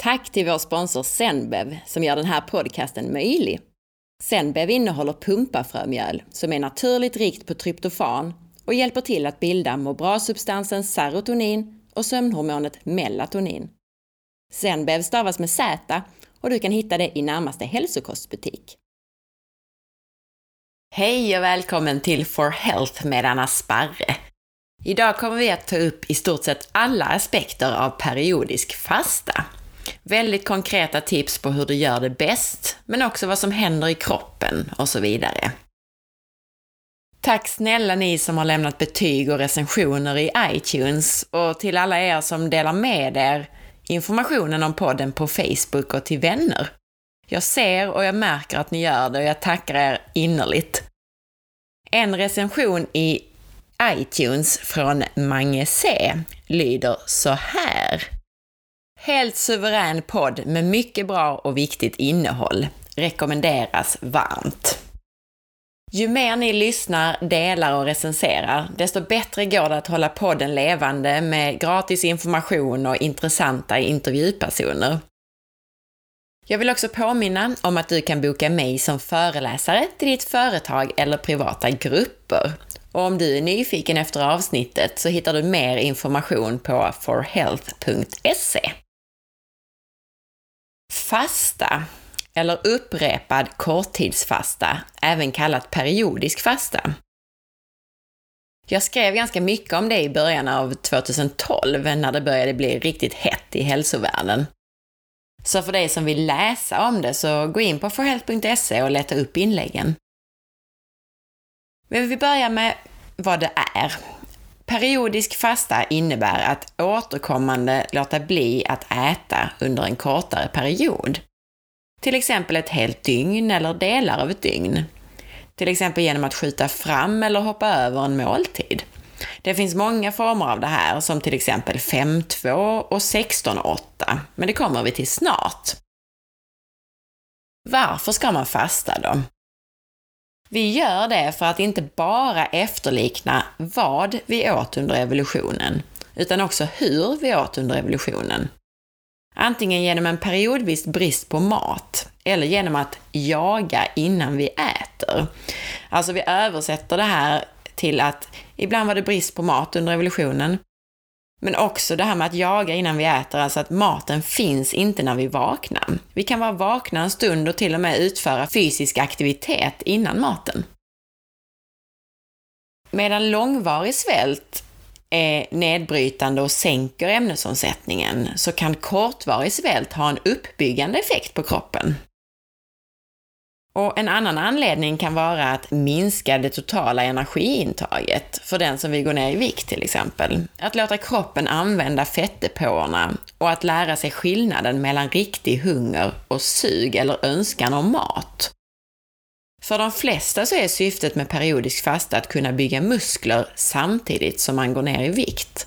Tack till vår sponsor Zenbev som gör den här podcasten möjlig. Zenbev innehåller pumpafrömjöl som är naturligt rikt på tryptofan och hjälper till att bilda må bra-substansen serotonin och sömnhormonet melatonin. Zenbev stavas med Z och du kan hitta det i närmaste hälsokostbutik. Hej och välkommen till For Health med Anna Sparre. Idag kommer vi att ta upp i stort sett alla aspekter av periodisk fasta. Väldigt konkreta tips på hur du gör det bäst, men också vad som händer i kroppen och så vidare. Tack snälla ni som har lämnat betyg och recensioner i iTunes och till alla er som delar med er informationen om podden på Facebook och till vänner. Jag ser och jag märker att ni gör det och jag tackar er innerligt. En recension i iTunes från Mange C lyder så här. Helt suverän podd med mycket bra och viktigt innehåll. Rekommenderas varmt. Ju mer ni lyssnar, delar och recenserar, desto bättre går det att hålla podden levande med gratis information och intressanta intervjupersoner. Jag vill också påminna om att du kan boka mig som föreläsare till ditt företag eller privata grupper. Och om du är nyfiken efter avsnittet så hittar du mer information på forhealth.se. Fasta, eller upprepad korttidsfasta, även kallat periodisk fasta. Jag skrev ganska mycket om det i början av 2012 när det började bli riktigt hett i hälsovärlden. Så för dig som vill läsa om det så gå in på forhealth.se och leta upp inläggen. Men vi börjar med vad det är. Periodisk fasta innebär att återkommande låta bli att äta under en kortare period. Till exempel ett helt dygn eller delar av ett dygn. Till exempel genom att skjuta fram eller hoppa över en måltid. Det finns många former av det här, som till exempel 5-2 och 16-8, men det kommer vi till snart. Varför ska man fasta då? Vi gör det för att inte bara efterlikna vad vi åt under evolutionen, utan också hur vi åt under evolutionen. Antingen genom en periodvis brist på mat, eller genom att jaga innan vi äter. Alltså vi översätter det här till att ibland var det brist på mat under evolutionen, men också det här med att jaga innan vi äter, alltså att maten finns inte när vi vaknar. Vi kan vara vakna en stund och till och med utföra fysisk aktivitet innan maten. Medan långvarig svält är nedbrytande och sänker ämnesomsättningen, så kan kortvarig svält ha en uppbyggande effekt på kroppen. Och en annan anledning kan vara att minska det totala energiintaget för den som vill gå ner i vikt till exempel. Att låta kroppen använda fettdepåerna och att lära sig skillnaden mellan riktig hunger och sug eller önskan om mat. För de flesta så är syftet med periodisk fasta att kunna bygga muskler samtidigt som man går ner i vikt.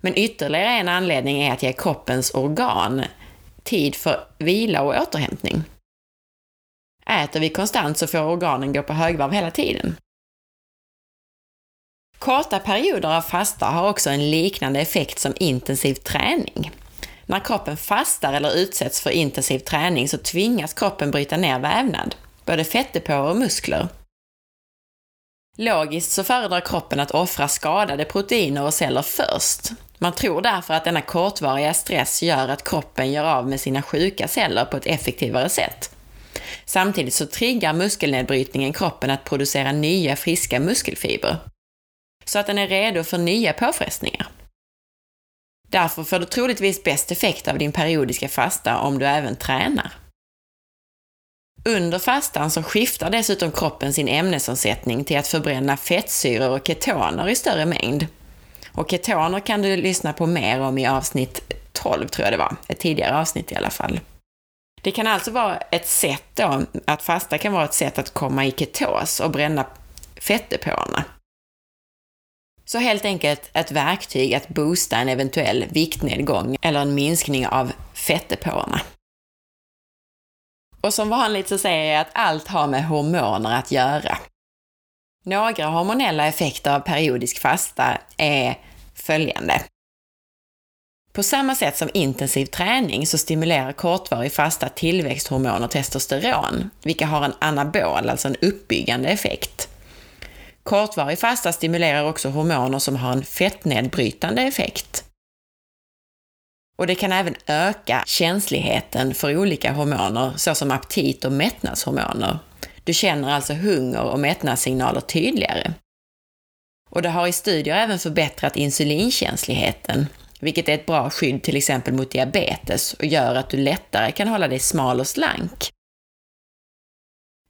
Men ytterligare en anledning är att ge kroppens organ tid för vila och återhämtning. Äter vi konstant så får organen gå på högvarv hela tiden. Korta perioder av fasta har också en liknande effekt som intensiv träning. När kroppen fastar eller utsätts för intensiv träning så tvingas kroppen bryta ner vävnad, både fettdepåer och muskler. Logiskt så föredrar kroppen att offra skadade proteiner och celler först. Man tror därför att denna kortvariga stress gör att kroppen gör av med sina sjuka celler på ett effektivare sätt. Samtidigt så triggar muskelnedbrytningen kroppen att producera nya friska muskelfibrer, så att den är redo för nya påfrestningar. Därför får du troligtvis bäst effekt av din periodiska fasta om du även tränar. Under fastan så skiftar dessutom kroppen sin ämnesomsättning till att förbränna fettsyror och ketoner i större mängd. Och ketoner kan du lyssna på mer om i avsnitt 12, tror jag det var. Ett tidigare avsnitt i alla fall. Det kan alltså vara ett sätt då, att fasta kan vara ett sätt att komma i ketos och bränna fettdepåerna. Så helt enkelt ett verktyg att boosta en eventuell viktnedgång eller en minskning av fettdepåerna. Och som vanligt så säger jag att allt har med hormoner att göra. Några hormonella effekter av periodisk fasta är följande. På samma sätt som intensiv träning så stimulerar kortvarig fasta tillväxthormoner testosteron, vilka har en anabol, alltså en uppbyggande effekt. Kortvarig fasta stimulerar också hormoner som har en fettnedbrytande effekt. Och det kan även öka känsligheten för olika hormoner, såsom aptit och mättnadshormoner. Du känner alltså hunger och mättnadssignaler tydligare. Och det har i studier även förbättrat insulinkänsligheten, vilket är ett bra skydd till exempel mot diabetes och gör att du lättare kan hålla dig smal och slank.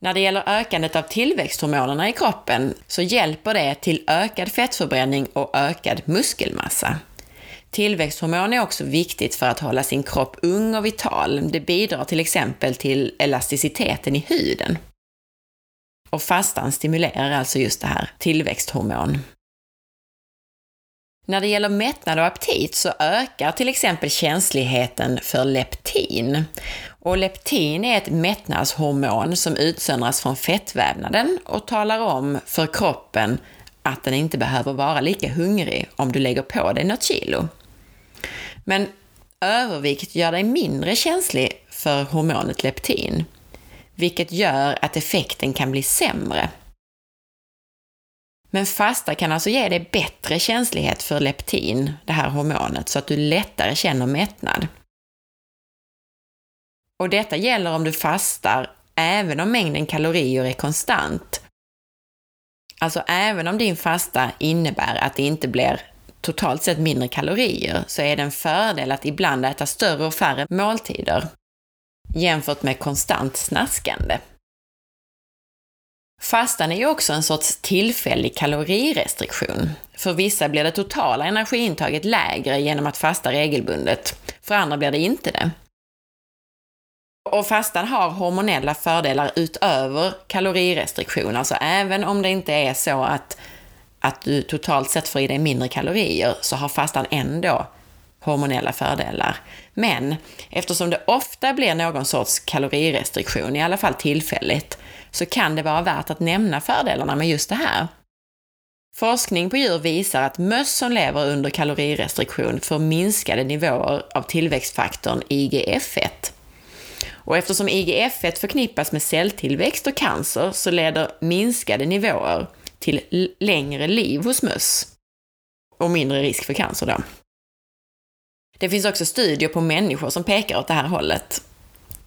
När det gäller ökandet av tillväxthormonerna i kroppen så hjälper det till ökad fettförbränning och ökad muskelmassa. Tillväxthormon är också viktigt för att hålla sin kropp ung och vital. Det bidrar till exempel till elasticiteten i huden. Och fastan stimulerar alltså just det här, tillväxthormon. När det gäller mättnad och aptit så ökar till exempel känsligheten för leptin. Och leptin är ett mättnadshormon som utsöndras från fettvävnaden och talar om för kroppen att den inte behöver vara lika hungrig om du lägger på dig något kilo. Men övervikt gör dig mindre känslig för hormonet leptin, vilket gör att effekten kan bli sämre. Men fasta kan alltså ge dig bättre känslighet för leptin, det här hormonet, så att du lättare känner mättnad. Och detta gäller om du fastar även om mängden kalorier är konstant. Alltså även om din fasta innebär att det inte blir totalt sett mindre kalorier så är det en fördel att ibland äta större och färre måltider jämfört med konstant snaskande. Fastan är ju också en sorts tillfällig kalorirestriktion. För vissa blir det totala energiintaget lägre genom att fasta regelbundet, för andra blir det inte det. Och fastan har hormonella fördelar utöver kalorirestriktion, alltså även om det inte är så att, att du totalt sett får i dig mindre kalorier, så har fastan ändå hormonella fördelar. Men eftersom det ofta blir någon sorts kalorirestriktion, i alla fall tillfälligt, så kan det vara värt att nämna fördelarna med just det här. Forskning på djur visar att möss som lever under kalorirestriktion får minskade nivåer av tillväxtfaktorn IGF-1. Och eftersom IGF-1 förknippas med celltillväxt och cancer så leder minskade nivåer till längre liv hos möss och mindre risk för cancer då. Det finns också studier på människor som pekar åt det här hållet.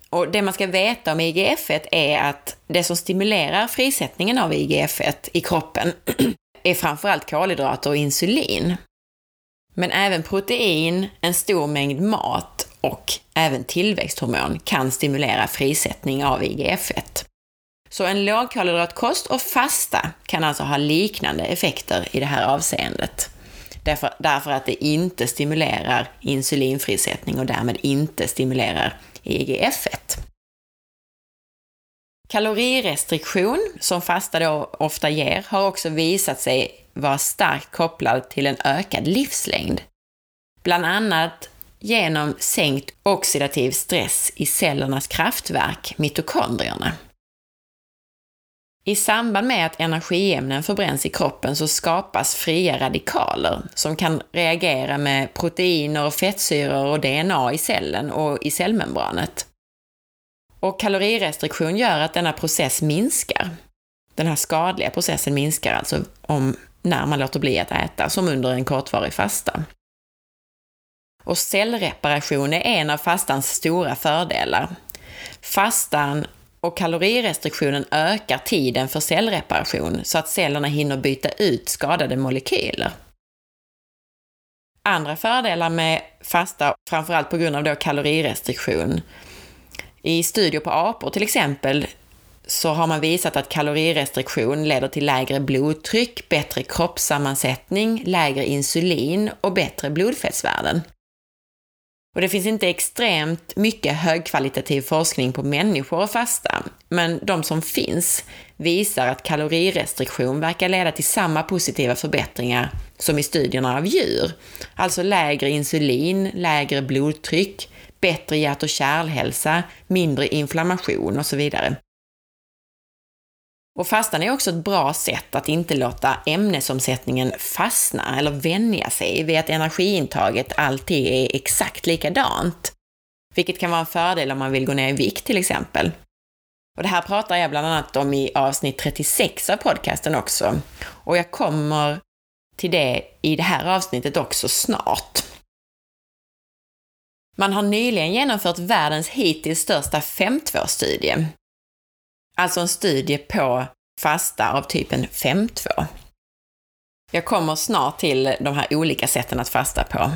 Och det man ska veta om IGF-1 är att det som stimulerar frisättningen av IGF-1 i kroppen är framförallt kolhydrater och insulin. Men även protein, en stor mängd mat och även tillväxthormon kan stimulera frisättning av IGF-1. Så en lågkolhydratkost och fasta kan alltså ha liknande effekter i det här avseendet. Därför, därför att det inte stimulerar insulinfrisättning och därmed inte stimulerar IGF-1. Kalorirestriktion, som fasta då ofta ger, har också visat sig vara starkt kopplad till en ökad livslängd. Bland annat genom sänkt oxidativ stress i cellernas kraftverk, mitokondrierna. I samband med att energiämnen förbränns i kroppen så skapas fria radikaler som kan reagera med proteiner, fettsyror och DNA i cellen och i cellmembranet. Och kalorirestriktion gör att denna process minskar. Den här skadliga processen minskar alltså om, när man låter bli att äta, som under en kortvarig fasta. Och cellreparation är en av fastans stora fördelar. Fastan och kalorirestriktionen ökar tiden för cellreparation så att cellerna hinner byta ut skadade molekyler. Andra fördelar med fasta, framförallt på grund av då kalorirestriktion. I studier på apor till exempel så har man visat att kalorirestriktion leder till lägre blodtryck, bättre kroppssammansättning, lägre insulin och bättre blodfettsvärden. Och det finns inte extremt mycket högkvalitativ forskning på människor och fasta, men de som finns visar att kalorirestriktion verkar leda till samma positiva förbättringar som i studierna av djur. Alltså lägre insulin, lägre blodtryck, bättre hjärt och kärlhälsa, mindre inflammation och så vidare. Och fastan är också ett bra sätt att inte låta ämnesomsättningen fastna eller vänja sig vid att energiintaget alltid är exakt likadant. Vilket kan vara en fördel om man vill gå ner i vikt till exempel. Och det här pratar jag bland annat om i avsnitt 36 av podcasten också. Och jag kommer till det i det här avsnittet också snart. Man har nyligen genomfört världens hittills största 5.2-studie. Alltså en studie på fasta av typen 5.2. Jag kommer snart till de här olika sätten att fasta på.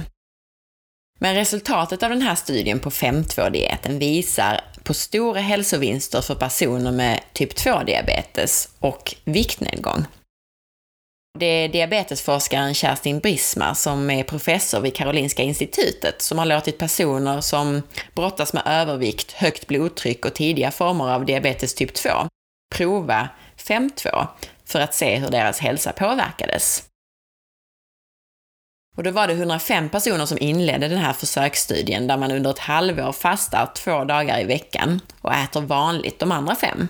Men resultatet av den här studien på 5.2-dieten visar på stora hälsovinster för personer med typ 2-diabetes och viktnedgång. Det är diabetesforskaren Kerstin Brismar som är professor vid Karolinska institutet som har låtit personer som brottas med övervikt, högt blodtryck och tidiga former av diabetes typ 2 prova 5.2 för att se hur deras hälsa påverkades. Och då var det 105 personer som inledde den här försöksstudien där man under ett halvår fastar två dagar i veckan och äter vanligt de andra fem.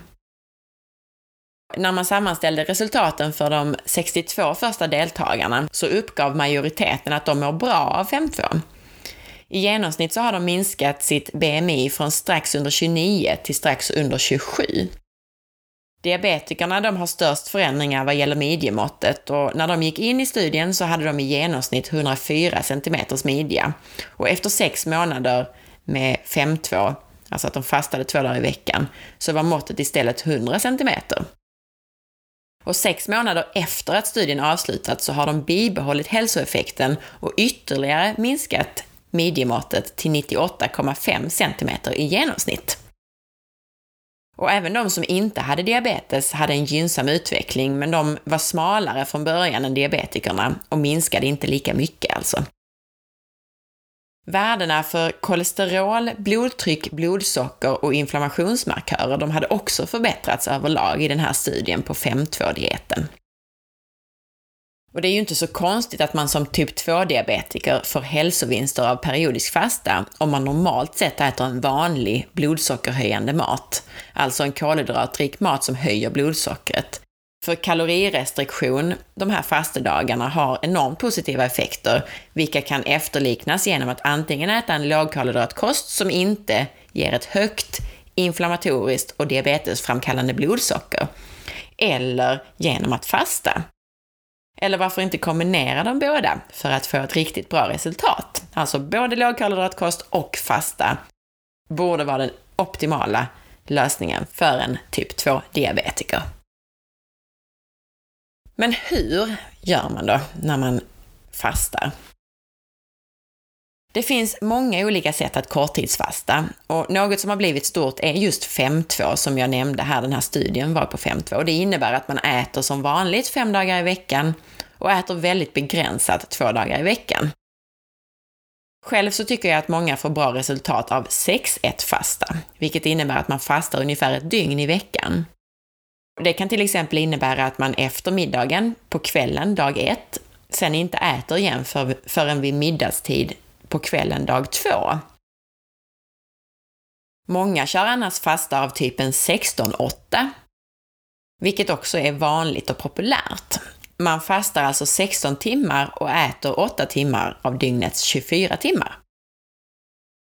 När man sammanställde resultaten för de 62 första deltagarna så uppgav majoriteten att de mår bra av 5.2. I genomsnitt så har de minskat sitt BMI från strax under 29 till strax under 27. Diabetikerna de har störst förändringar vad gäller midjemåttet och när de gick in i studien så hade de i genomsnitt 104 cm midja. Och efter sex månader med 5.2, alltså att de fastade två dagar i veckan, så var måttet istället 100 cm. Och sex månader efter att studien avslutats så har de bibehållit hälsoeffekten och ytterligare minskat midjemåttet till 98,5 cm i genomsnitt. Och även de som inte hade diabetes hade en gynnsam utveckling, men de var smalare från början än diabetikerna och minskade inte lika mycket alltså. Värdena för kolesterol, blodtryck, blodsocker och inflammationsmarkörer de hade också förbättrats överlag i den här studien på 5.2-dieten. Och det är ju inte så konstigt att man som typ 2-diabetiker får hälsovinster av periodisk fasta om man normalt sett äter en vanlig blodsockerhöjande mat, alltså en kolhydratrik mat som höjer blodsockret. För kalorirestriktion de här fastedagarna har enormt positiva effekter, vilka kan efterliknas genom att antingen äta en lågkolhydratkost som inte ger ett högt inflammatoriskt och diabetesframkallande blodsocker, eller genom att fasta. Eller varför inte kombinera de båda för att få ett riktigt bra resultat? Alltså både lågkolhydratkost och fasta borde vara den optimala lösningen för en typ 2-diabetiker. Men hur gör man då när man fastar? Det finns många olika sätt att korttidsfasta och något som har blivit stort är just 5.2 som jag nämnde här, den här studien var på 5.2. Det innebär att man äter som vanligt fem dagar i veckan och äter väldigt begränsat två dagar i veckan. Själv så tycker jag att många får bra resultat av 6-1-fasta, vilket innebär att man fastar ungefär ett dygn i veckan. Det kan till exempel innebära att man efter middagen, på kvällen dag ett, sen inte äter igen för, förrän vid middagstid på kvällen dag två. Många kör annars fasta av typen 16-8, vilket också är vanligt och populärt. Man fastar alltså 16 timmar och äter 8 timmar av dygnets 24 timmar.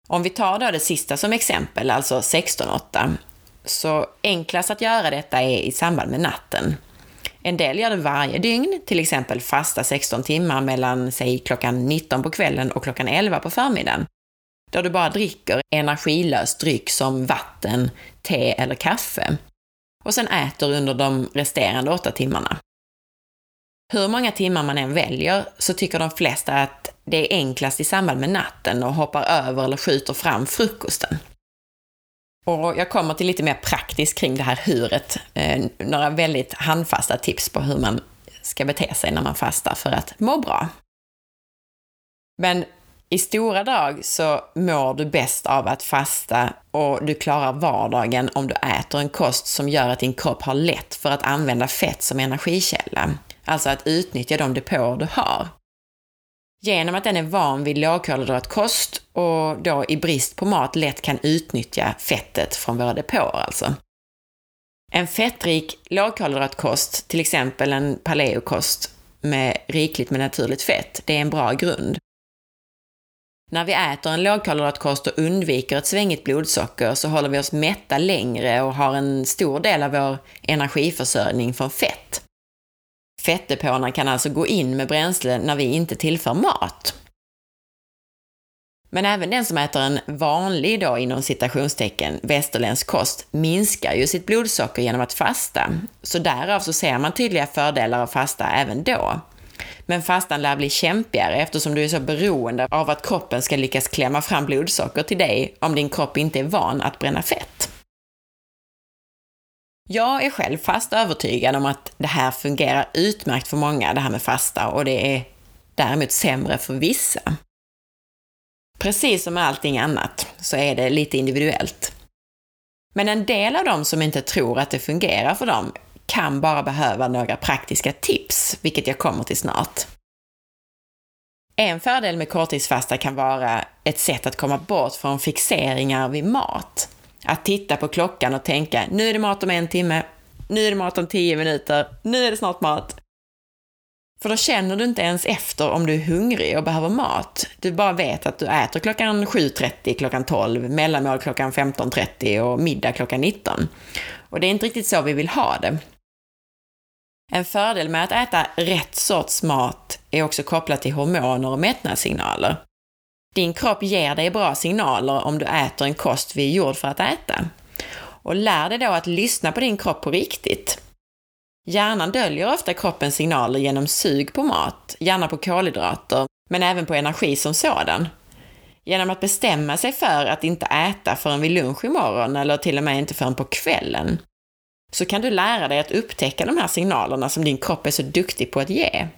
Om vi tar då det sista som exempel, alltså 16-8, så enklast att göra detta är i samband med natten. En del gör det varje dygn, till exempel fasta 16 timmar mellan, säg klockan 19 på kvällen och klockan 11 på förmiddagen, då du bara dricker energilös dryck som vatten, te eller kaffe och sen äter under de resterande 8 timmarna. Hur många timmar man än väljer så tycker de flesta att det är enklast i samband med natten och hoppar över eller skjuter fram frukosten. Och jag kommer till lite mer praktiskt kring det här huret. Eh, några väldigt handfasta tips på hur man ska bete sig när man fastar för att må bra. Men i stora drag så mår du bäst av att fasta och du klarar vardagen om du äter en kost som gör att din kropp har lätt för att använda fett som energikälla. Alltså att utnyttja de depåer du har. Genom att den är van vid lågkolhydratkost och då i brist på mat lätt kan utnyttja fettet från våra depåer alltså. En fettrik lågkolhydratkost, till exempel en paleokost med rikligt med naturligt fett, det är en bra grund. När vi äter en lågkolhydratkost och undviker ett svängigt blodsocker så håller vi oss mätta längre och har en stor del av vår energiförsörjning från fett. Fettdepåerna kan alltså gå in med bränsle när vi inte tillför mat. Men även den som äter en vanlig, då inom citationstecken, västerländsk kost minskar ju sitt blodsocker genom att fasta. Så därav så ser man tydliga fördelar av fasta även då. Men fastan lär bli kämpigare eftersom du är så beroende av att kroppen ska lyckas klämma fram blodsocker till dig om din kropp inte är van att bränna fett. Jag är själv fast övertygad om att det här fungerar utmärkt för många, det här med fasta, och det är däremot sämre för vissa. Precis som med allting annat så är det lite individuellt. Men en del av dem som inte tror att det fungerar för dem kan bara behöva några praktiska tips, vilket jag kommer till snart. En fördel med korttidsfasta kan vara ett sätt att komma bort från fixeringar vid mat. Att titta på klockan och tänka, nu är det mat om en timme, nu är det mat om tio minuter, nu är det snart mat. För då känner du inte ens efter om du är hungrig och behöver mat. Du bara vet att du äter klockan 7.30, klockan 12, mellanmål klockan 15.30 och middag klockan 19. Och det är inte riktigt så vi vill ha det. En fördel med att äta rätt sorts mat är också kopplat till hormoner och mättnadssignaler. Din kropp ger dig bra signaler om du äter en kost vi är gjord för att äta. Och lär dig då att lyssna på din kropp på riktigt. Hjärnan döljer ofta kroppens signaler genom sug på mat, gärna på kolhydrater, men även på energi som sådan. Genom att bestämma sig för att inte äta förrän vid lunch imorgon eller till och med inte förrän på kvällen, så kan du lära dig att upptäcka de här signalerna som din kropp är så duktig på att ge.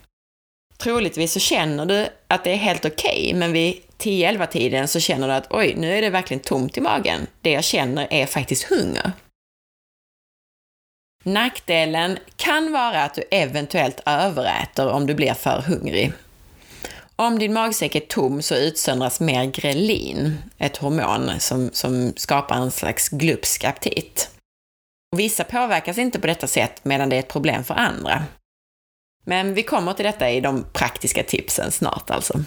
Troligtvis så känner du att det är helt okej, okay, men vid 10-11 tiden så känner du att oj, nu är det verkligen tomt i magen. Det jag känner är faktiskt hunger. Nackdelen kan vara att du eventuellt överäter om du blir för hungrig. Om din magsäck är tom så utsöndras mer grelin, ett hormon som, som skapar en slags glupsk aptit. Vissa påverkas inte på detta sätt medan det är ett problem för andra. Men vi kommer till detta i de praktiska tipsen snart alltså.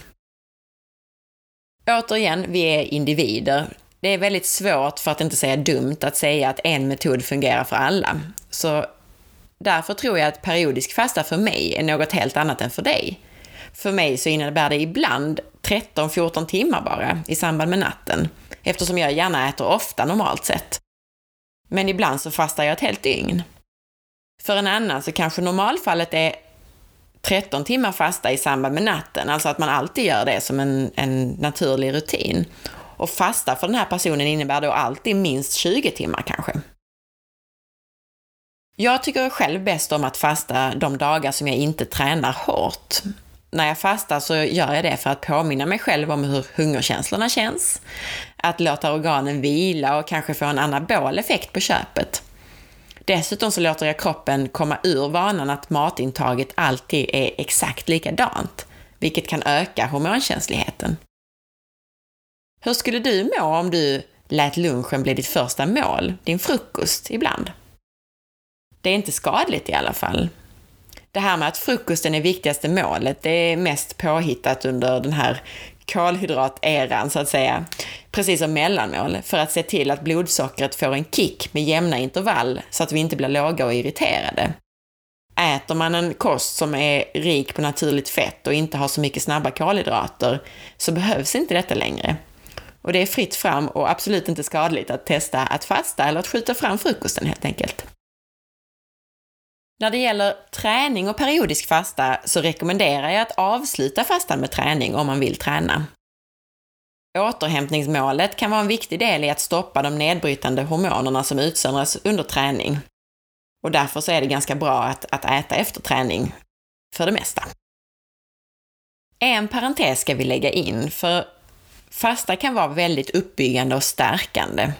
Återigen, vi är individer. Det är väldigt svårt, för att inte säga dumt, att säga att en metod fungerar för alla. Så därför tror jag att periodisk fasta för mig är något helt annat än för dig. För mig så innebär det ibland 13-14 timmar bara i samband med natten, eftersom jag gärna äter ofta normalt sett. Men ibland så fastar jag ett helt dygn. För en annan så kanske normalfallet är 13 timmar fasta i samband med natten, alltså att man alltid gör det som en, en naturlig rutin. Och fasta för den här personen innebär då alltid minst 20 timmar kanske. Jag tycker själv bäst om att fasta de dagar som jag inte tränar hårt. När jag fastar så gör jag det för att påminna mig själv om hur hungerkänslorna känns, att låta organen vila och kanske få en anabol effekt på köpet. Dessutom så låter jag kroppen komma ur vanan att matintaget alltid är exakt likadant, vilket kan öka hormonkänsligheten. Hur skulle du må om du lät lunchen bli ditt första mål, din frukost, ibland? Det är inte skadligt i alla fall. Det här med att frukosten är viktigaste målet, det är mest påhittat under den här kolhydrateran, så att säga, precis som mellanmål, för att se till att blodsockret får en kick med jämna intervall så att vi inte blir låga och irriterade. Äter man en kost som är rik på naturligt fett och inte har så mycket snabba kolhydrater så behövs inte detta längre. Och det är fritt fram och absolut inte skadligt att testa att fasta eller att skjuta fram frukosten helt enkelt. När det gäller träning och periodisk fasta så rekommenderar jag att avsluta fastan med träning om man vill träna. Återhämtningsmålet kan vara en viktig del i att stoppa de nedbrytande hormonerna som utsöndras under träning. Och därför så är det ganska bra att, att äta efter träning, för det mesta. En parentes ska vi lägga in, för fasta kan vara väldigt uppbyggande och stärkande.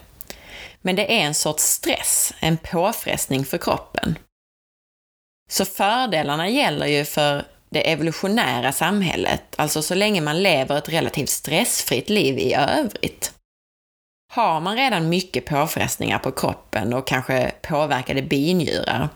Men det är en sorts stress, en påfrestning för kroppen. Så fördelarna gäller ju för det evolutionära samhället, alltså så länge man lever ett relativt stressfritt liv i övrigt. Har man redan mycket påfrestningar på kroppen och kanske påverkade binjurar,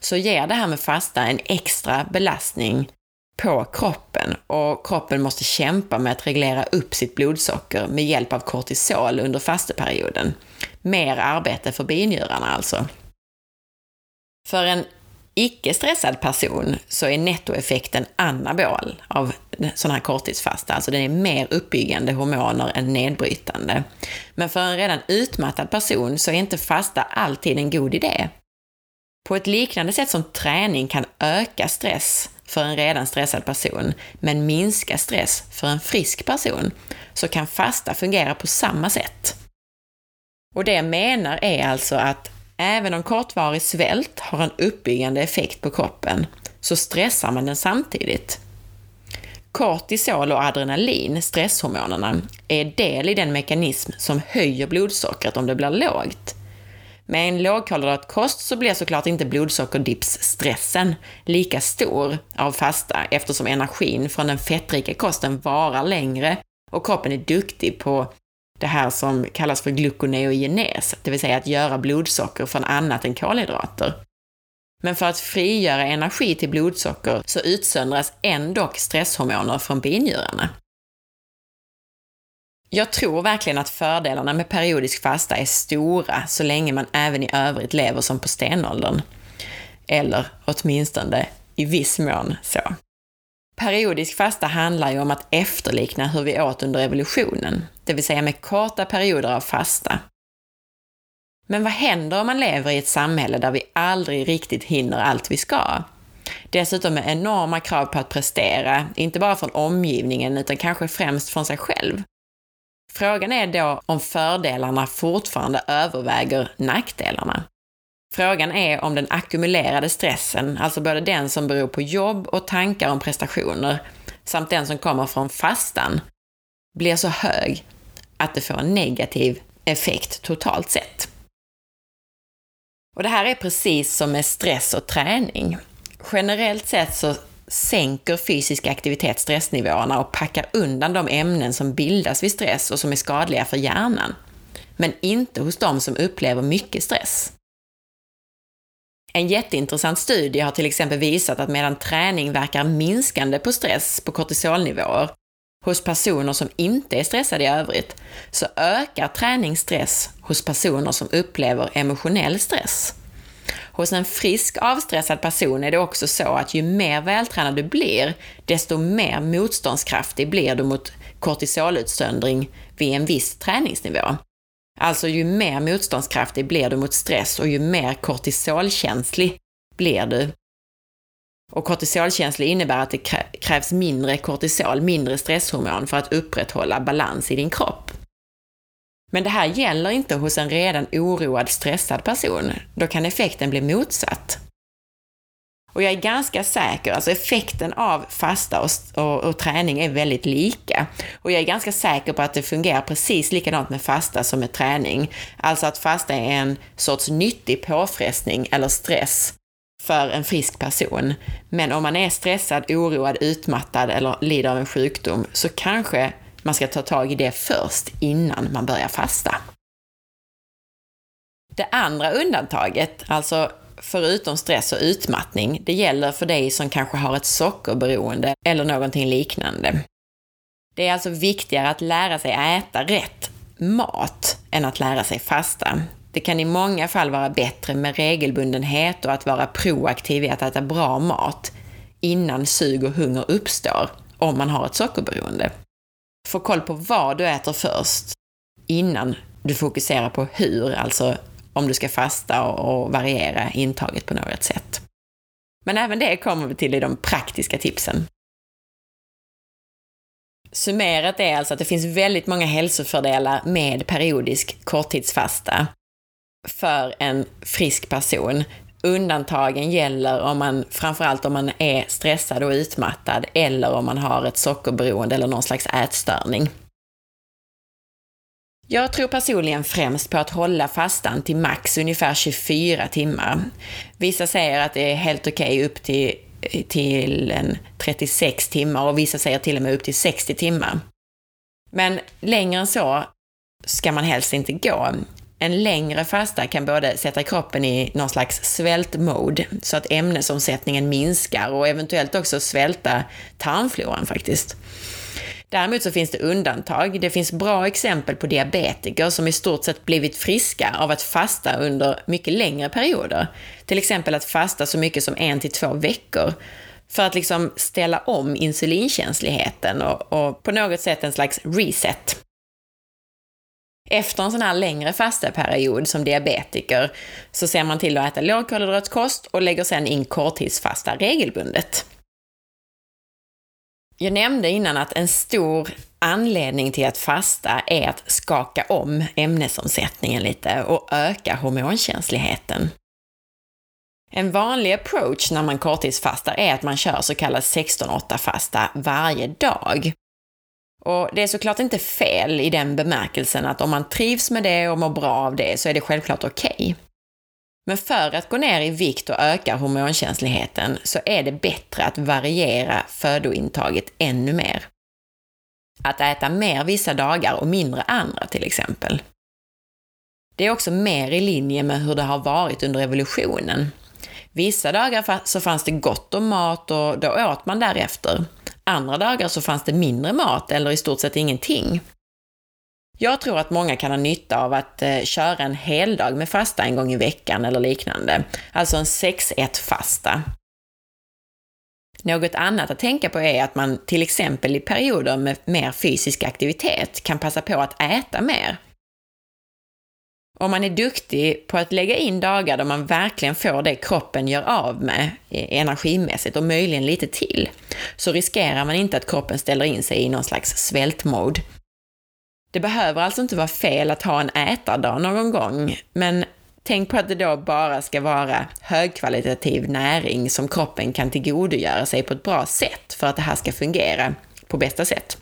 så ger det här med fasta en extra belastning på kroppen och kroppen måste kämpa med att reglera upp sitt blodsocker med hjälp av kortisol under fasteperioden. Mer arbete för binjurarna alltså. För en icke-stressad person så är nettoeffekten anabol av sådana här korttidsfasta, alltså den är mer uppbyggande hormoner än nedbrytande. Men för en redan utmattad person så är inte fasta alltid en god idé. På ett liknande sätt som träning kan öka stress för en redan stressad person, men minska stress för en frisk person, så kan fasta fungera på samma sätt. Och det jag menar är alltså att även om kortvarig svält har en uppbyggande effekt på kroppen, så stressar man den samtidigt. Kortisol och adrenalin, stresshormonerna, är del i den mekanism som höjer blodsockret om det blir lågt. Med en lågkolhydratkost så blir såklart inte blodsockerdipsstressen lika stor av fasta eftersom energin från den fettrika kosten varar längre och kroppen är duktig på det här som kallas för gluconeogenes, det vill säga att göra blodsocker från annat än kolhydrater. Men för att frigöra energi till blodsocker så utsöndras ändå stresshormoner från binjurarna. Jag tror verkligen att fördelarna med periodisk fasta är stora så länge man även i övrigt lever som på stenåldern. Eller åtminstone i viss mån så. Periodisk fasta handlar ju om att efterlikna hur vi åt under evolutionen, det vill säga med korta perioder av fasta. Men vad händer om man lever i ett samhälle där vi aldrig riktigt hinner allt vi ska? Dessutom med enorma krav på att prestera, inte bara från omgivningen utan kanske främst från sig själv. Frågan är då om fördelarna fortfarande överväger nackdelarna. Frågan är om den ackumulerade stressen, alltså både den som beror på jobb och tankar om prestationer, samt den som kommer från fastan, blir så hög att det får en negativ effekt totalt sett. Och det här är precis som med stress och träning. Generellt sett så sänker fysisk aktivitet stressnivåerna och packar undan de ämnen som bildas vid stress och som är skadliga för hjärnan. Men inte hos de som upplever mycket stress. En jätteintressant studie har till exempel visat att medan träning verkar minskande på stress på kortisolnivåer hos personer som inte är stressade i övrigt, så ökar träning stress hos personer som upplever emotionell stress. Hos en frisk avstressad person är det också så att ju mer vältränad du blir, desto mer motståndskraftig blir du mot kortisolutsöndring vid en viss träningsnivå. Alltså ju mer motståndskraftig blir du mot stress och ju mer kortisolkänslig blir du. Och kortisolkänslig innebär att det krävs mindre kortisol, mindre stresshormon för att upprätthålla balans i din kropp. Men det här gäller inte hos en redan oroad, stressad person. Då kan effekten bli motsatt. Och jag är ganska säker, alltså effekten av fasta och, och, och, träning är väldigt lika. Och jag är ganska säker på att det fungerar precis likadant med fasta som med träning. Alltså att fasta är en sorts nyttig påfrestning eller stress för en frisk person. Men om man är stressad, oroad, utmattad eller lider av en sjukdom så kanske man ska ta tag i det först innan man börjar fasta. Det andra undantaget, alltså förutom stress och utmattning, det gäller för dig som kanske har ett sockerberoende eller någonting liknande. Det är alltså viktigare att lära sig äta rätt mat än att lära sig fasta. Det kan i många fall vara bättre med regelbundenhet och att vara proaktiv i att äta bra mat innan sug och hunger uppstår, om man har ett sockerberoende. Få koll på vad du äter först, innan du fokuserar på hur, alltså om du ska fasta och, variera intaget på något sätt. Men även det kommer vi till i de praktiska tipsen. Summerat är alltså att det finns väldigt många hälsofördelar med periodisk korttidsfasta för en frisk person. Undantagen gäller om man, framförallt om man är stressad och utmattad eller om man har ett sockerberoende eller någon slags ätstörning. Jag tror personligen främst på att hålla fastan till max ungefär 24 timmar. Vissa säger att det är helt okej okay upp till, till en 36 timmar och vissa säger till och med upp till 60 timmar. Men längre än så ska man helst inte gå. En längre fasta kan både sätta kroppen i någon slags svältmode, så att ämnesomsättningen minskar och eventuellt också svälta tarmfloran faktiskt. Däremot så finns det undantag. Det finns bra exempel på diabetiker som i stort sett blivit friska av att fasta under mycket längre perioder. Till exempel att fasta så mycket som en till två veckor för att liksom ställa om insulinkänsligheten och, och på något sätt en slags reset. Efter en sån här längre fastaperiod som diabetiker så ser man till att äta lågkolhydratkost och lägger sen in korttidsfasta regelbundet. Jag nämnde innan att en stor anledning till att fasta är att skaka om ämnesomsättningen lite och öka hormonkänsligheten. En vanlig approach när man korttidsfastar är att man kör så kallad 16-8-fasta varje dag. Och det är såklart inte fel i den bemärkelsen att om man trivs med det och mår bra av det så är det självklart okej. Okay. Men för att gå ner i vikt och öka hormonkänsligheten så är det bättre att variera födointaget ännu mer. Att äta mer vissa dagar och mindre andra till exempel. Det är också mer i linje med hur det har varit under evolutionen. Vissa dagar så fanns det gott om mat och då åt man därefter. Andra dagar så fanns det mindre mat eller i stort sett ingenting. Jag tror att många kan ha nytta av att eh, köra en heldag med fasta en gång i veckan eller liknande, alltså en 6-1-fasta. Något annat att tänka på är att man till exempel i perioder med mer fysisk aktivitet kan passa på att äta mer. Om man är duktig på att lägga in dagar då man verkligen får det kroppen gör av med eh, energimässigt och möjligen lite till, så riskerar man inte att kroppen ställer in sig i någon slags svältmode det behöver alltså inte vara fel att ha en ätardag någon gång, men tänk på att det då bara ska vara högkvalitativ näring som kroppen kan tillgodogöra sig på ett bra sätt för att det här ska fungera på bästa sätt.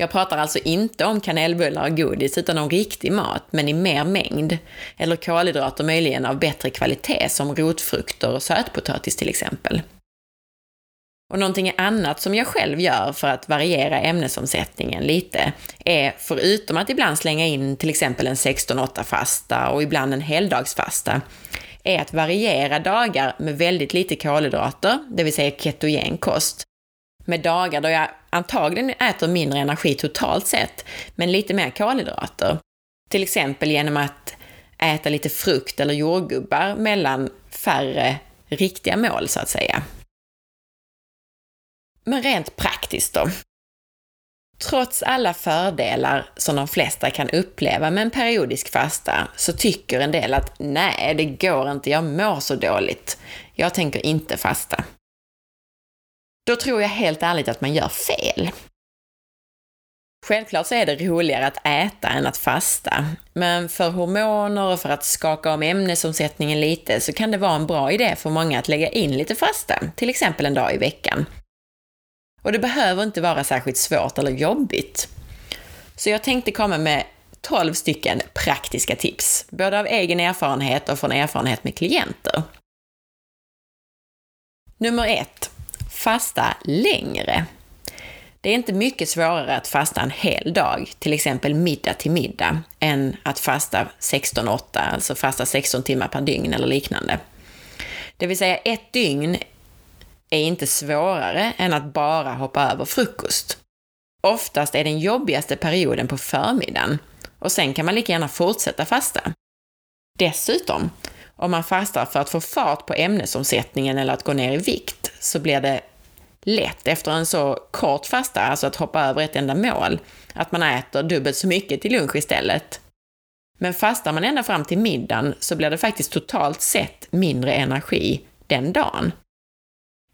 Jag pratar alltså inte om kanelbullar och godis, utan om riktig mat, men i mer mängd. Eller kolhydrater möjligen av bättre kvalitet, som rotfrukter och sötpotatis till exempel. Och någonting annat som jag själv gör för att variera ämnesomsättningen lite är, förutom att ibland slänga in till exempel en 16-8-fasta och ibland en heldagsfasta, är att variera dagar med väldigt lite kolhydrater, det vill säga ketogen kost, med dagar då jag antagligen äter mindre energi totalt sett, men lite mer kolhydrater. Till exempel genom att äta lite frukt eller jordgubbar mellan färre riktiga mål, så att säga. Men rent praktiskt då? Trots alla fördelar som de flesta kan uppleva med en periodisk fasta så tycker en del att nej, det går inte, jag mår så dåligt. Jag tänker inte fasta. Då tror jag helt ärligt att man gör fel. Självklart så är det roligare att äta än att fasta, men för hormoner och för att skaka om ämnesomsättningen lite så kan det vara en bra idé för många att lägga in lite fasta, till exempel en dag i veckan. Och det behöver inte vara särskilt svårt eller jobbigt. Så jag tänkte komma med 12 stycken praktiska tips, både av egen erfarenhet och från erfarenhet med klienter. Nummer ett, fasta längre. Det är inte mycket svårare att fasta en hel dag, till exempel middag till middag, än att fasta 16-8, alltså fasta 16 timmar per dygn eller liknande. Det vill säga ett dygn är inte svårare än att bara hoppa över frukost. Oftast är den jobbigaste perioden på förmiddagen och sen kan man lika gärna fortsätta fasta. Dessutom, om man fastar för att få fart på ämnesomsättningen eller att gå ner i vikt, så blir det lätt efter en så kort fasta, alltså att hoppa över ett enda mål, att man äter dubbelt så mycket till lunch istället. Men fastar man ända fram till middagen så blir det faktiskt totalt sett mindre energi den dagen.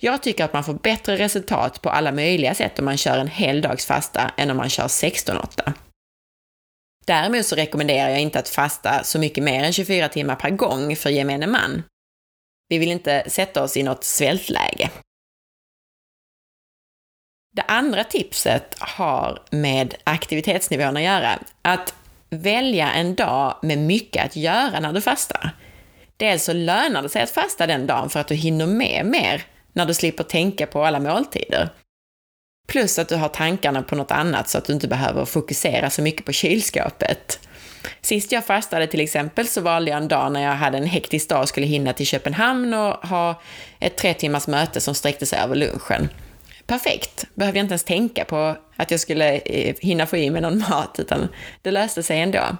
Jag tycker att man får bättre resultat på alla möjliga sätt om man kör en heldagsfasta än om man kör 16-8. Däremot så rekommenderar jag inte att fasta så mycket mer än 24 timmar per gång för gemene man. Vi vill inte sätta oss i något svältläge. Det andra tipset har med aktivitetsnivån att göra. Att välja en dag med mycket att göra när du fastar. Dels så lönar det sig att fasta den dagen för att du hinner med mer när du slipper tänka på alla måltider. Plus att du har tankarna på något annat så att du inte behöver fokusera så mycket på kylskåpet. Sist jag fastade till exempel så valde jag en dag när jag hade en hektisk dag och skulle hinna till Köpenhamn och ha ett tre timmars möte som sträckte sig över lunchen. Perfekt! Behövde jag inte ens tänka på att jag skulle eh, hinna få i mig någon mat, utan det löste sig ändå.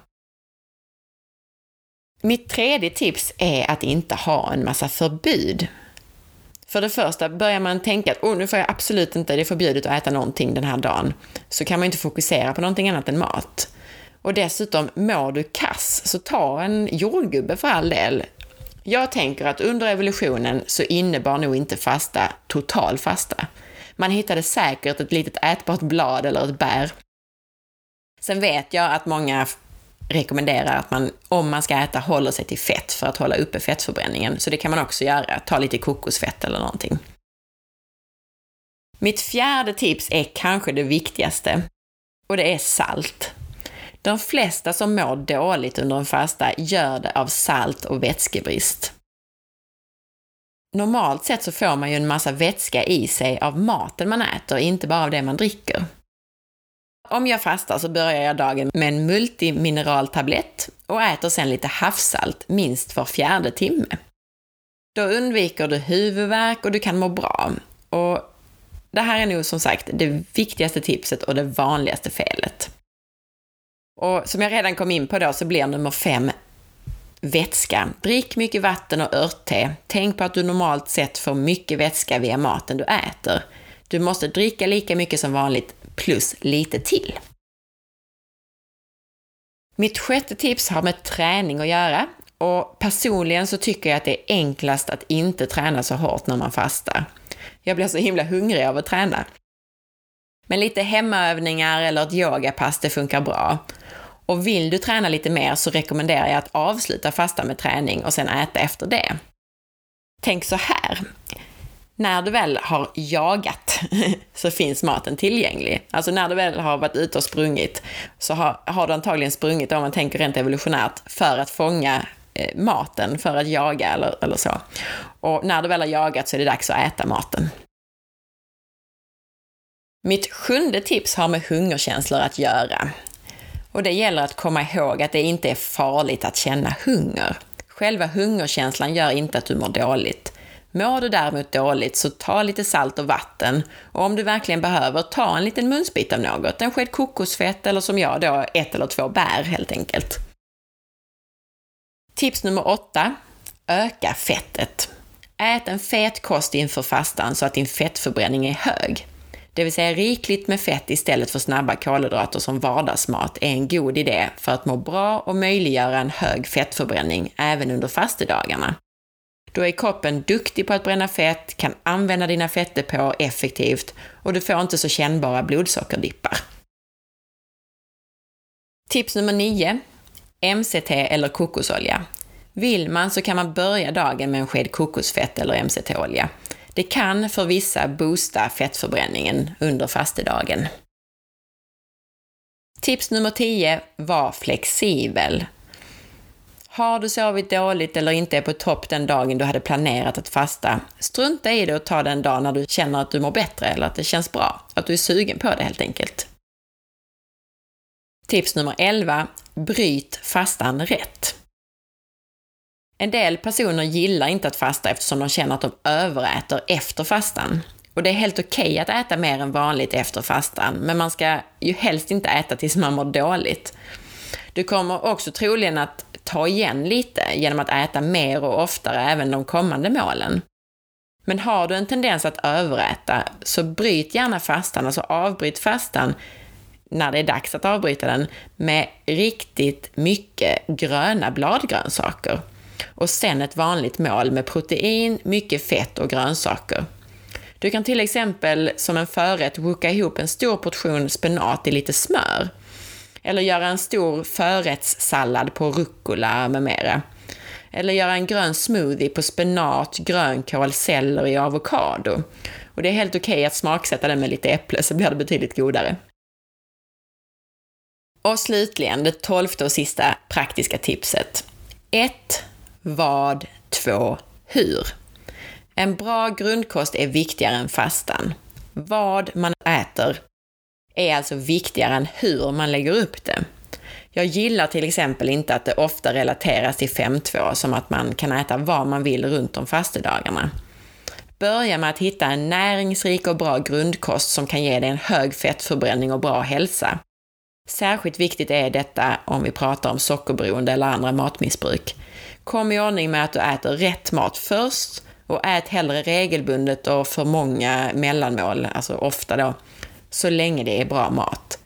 Mitt tredje tips är att inte ha en massa förbud. För det första, börjar man tänka att oh, nu får jag absolut inte, det är förbjudet att äta någonting den här dagen, så kan man inte fokusera på någonting annat än mat. Och dessutom, mår du kass, så ta en jordgubbe för all del. Jag tänker att under evolutionen så innebar nog inte fasta total fasta. Man hittade säkert ett litet ätbart blad eller ett bär. Sen vet jag att många rekommenderar att man, om man ska äta, håller sig till fett för att hålla uppe fettförbränningen. Så det kan man också göra. Ta lite kokosfett eller någonting. Mitt fjärde tips är kanske det viktigaste. Och det är salt. De flesta som mår dåligt under en fasta gör det av salt och vätskebrist. Normalt sett så får man ju en massa vätska i sig av maten man äter, inte bara av det man dricker. Om jag fastar så börjar jag dagen med en multimineraltablett och äter sen lite havssalt minst var fjärde timme. Då undviker du huvudvärk och du kan må bra. Och det här är nog som sagt det viktigaste tipset och det vanligaste felet. Och som jag redan kom in på då så blir nummer fem vätska. Drick mycket vatten och örtte. Tänk på att du normalt sett får mycket vätska via maten du äter. Du måste dricka lika mycket som vanligt plus lite till. Mitt sjätte tips har med träning att göra och personligen så tycker jag att det är enklast att inte träna så hårt när man fastar. Jag blir så himla hungrig av att träna. Men lite hemmaövningar eller ett yogapass, det funkar bra. Och vill du träna lite mer så rekommenderar jag att avsluta fasta med träning och sen äta efter det. Tänk så här när du väl har jagat så finns maten tillgänglig. Alltså när du väl har varit ute och sprungit så har, har du antagligen sprungit, om man tänker rent evolutionärt, för att fånga eh, maten, för att jaga eller, eller så. Och när du väl har jagat så är det dags att äta maten. Mitt sjunde tips har med hungerkänslor att göra. Och det gäller att komma ihåg att det inte är farligt att känna hunger. Själva hungerkänslan gör inte att du mår dåligt. Mår du däremot dåligt så ta lite salt och vatten och om du verkligen behöver, ta en liten munsbit av något. En sked kokosfett eller som jag då, ett eller två bär helt enkelt. Tips nummer åtta. Öka fettet. Ät en fet kost inför fastan så att din fettförbränning är hög. Det vill säga rikligt med fett istället för snabba kolhydrater som vardagsmat är en god idé för att må bra och möjliggöra en hög fettförbränning även under fastedagarna. Då är kroppen duktig på att bränna fett, kan använda dina fettdepåer effektivt och du får inte så kännbara blodsockerdippar. Tips nummer 9. MCT eller kokosolja. Vill man så kan man börja dagen med en sked kokosfett eller MCT-olja. Det kan för vissa boosta fettförbränningen under fastedagen. Tips nummer 10. Var flexibel. Har du sovit dåligt eller inte är på topp den dagen du hade planerat att fasta, strunta i det och ta den dag när du känner att du mår bättre eller att det känns bra. Att du är sugen på det helt enkelt. Tips nummer 11. Bryt fastan rätt. En del personer gillar inte att fasta eftersom de känner att de överäter efter fastan. Och det är helt okej okay att äta mer än vanligt efter fastan, men man ska ju helst inte äta tills man mår dåligt. Du kommer också troligen att ta igen lite genom att äta mer och oftare även de kommande målen. Men har du en tendens att överäta, så bryt gärna fastan, alltså avbryt fastan när det är dags att avbryta den med riktigt mycket gröna bladgrönsaker. Och sen ett vanligt mål med protein, mycket fett och grönsaker. Du kan till exempel som en förrätt woka ihop en stor portion spenat i lite smör eller göra en stor förrättssallad på rucola med mera. Eller göra en grön smoothie på spenat, grönkål, selleri och avokado. Och det är helt okej okay att smaksätta den med lite äpple så blir det betydligt godare. Och slutligen det tolfte och sista praktiska tipset. 1. Vad? 2. Hur? En bra grundkost är viktigare än fastan. Vad man äter är alltså viktigare än hur man lägger upp det. Jag gillar till exempel inte att det ofta relateras till 5-2, som att man kan äta vad man vill runt de fastedagarna. Börja med att hitta en näringsrik och bra grundkost som kan ge dig en hög fettförbränning och bra hälsa. Särskilt viktigt är detta om vi pratar om sockerberoende eller andra matmissbruk. Kom i ordning med att du äter rätt mat först och ät hellre regelbundet och för många mellanmål, alltså ofta då, så länge det är bra mat.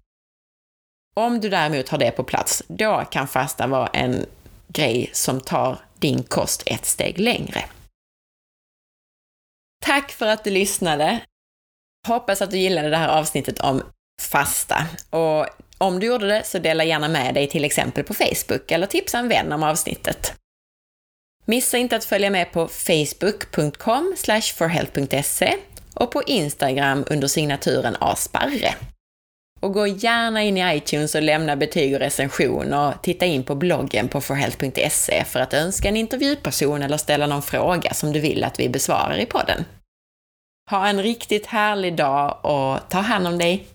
Om du däremot har det på plats, då kan fasta vara en grej som tar din kost ett steg längre. Tack för att du lyssnade! Hoppas att du gillade det här avsnittet om fasta. Och om du gjorde det så dela gärna med dig till exempel på Facebook eller tipsa en vän om avsnittet. Missa inte att följa med på facebook.com forhealth.se och på Instagram under signaturen asparre. Och gå gärna in i iTunes och lämna betyg och recension och titta in på bloggen på forhealth.se för att önska en intervjuperson eller ställa någon fråga som du vill att vi besvarar i podden. Ha en riktigt härlig dag och ta hand om dig!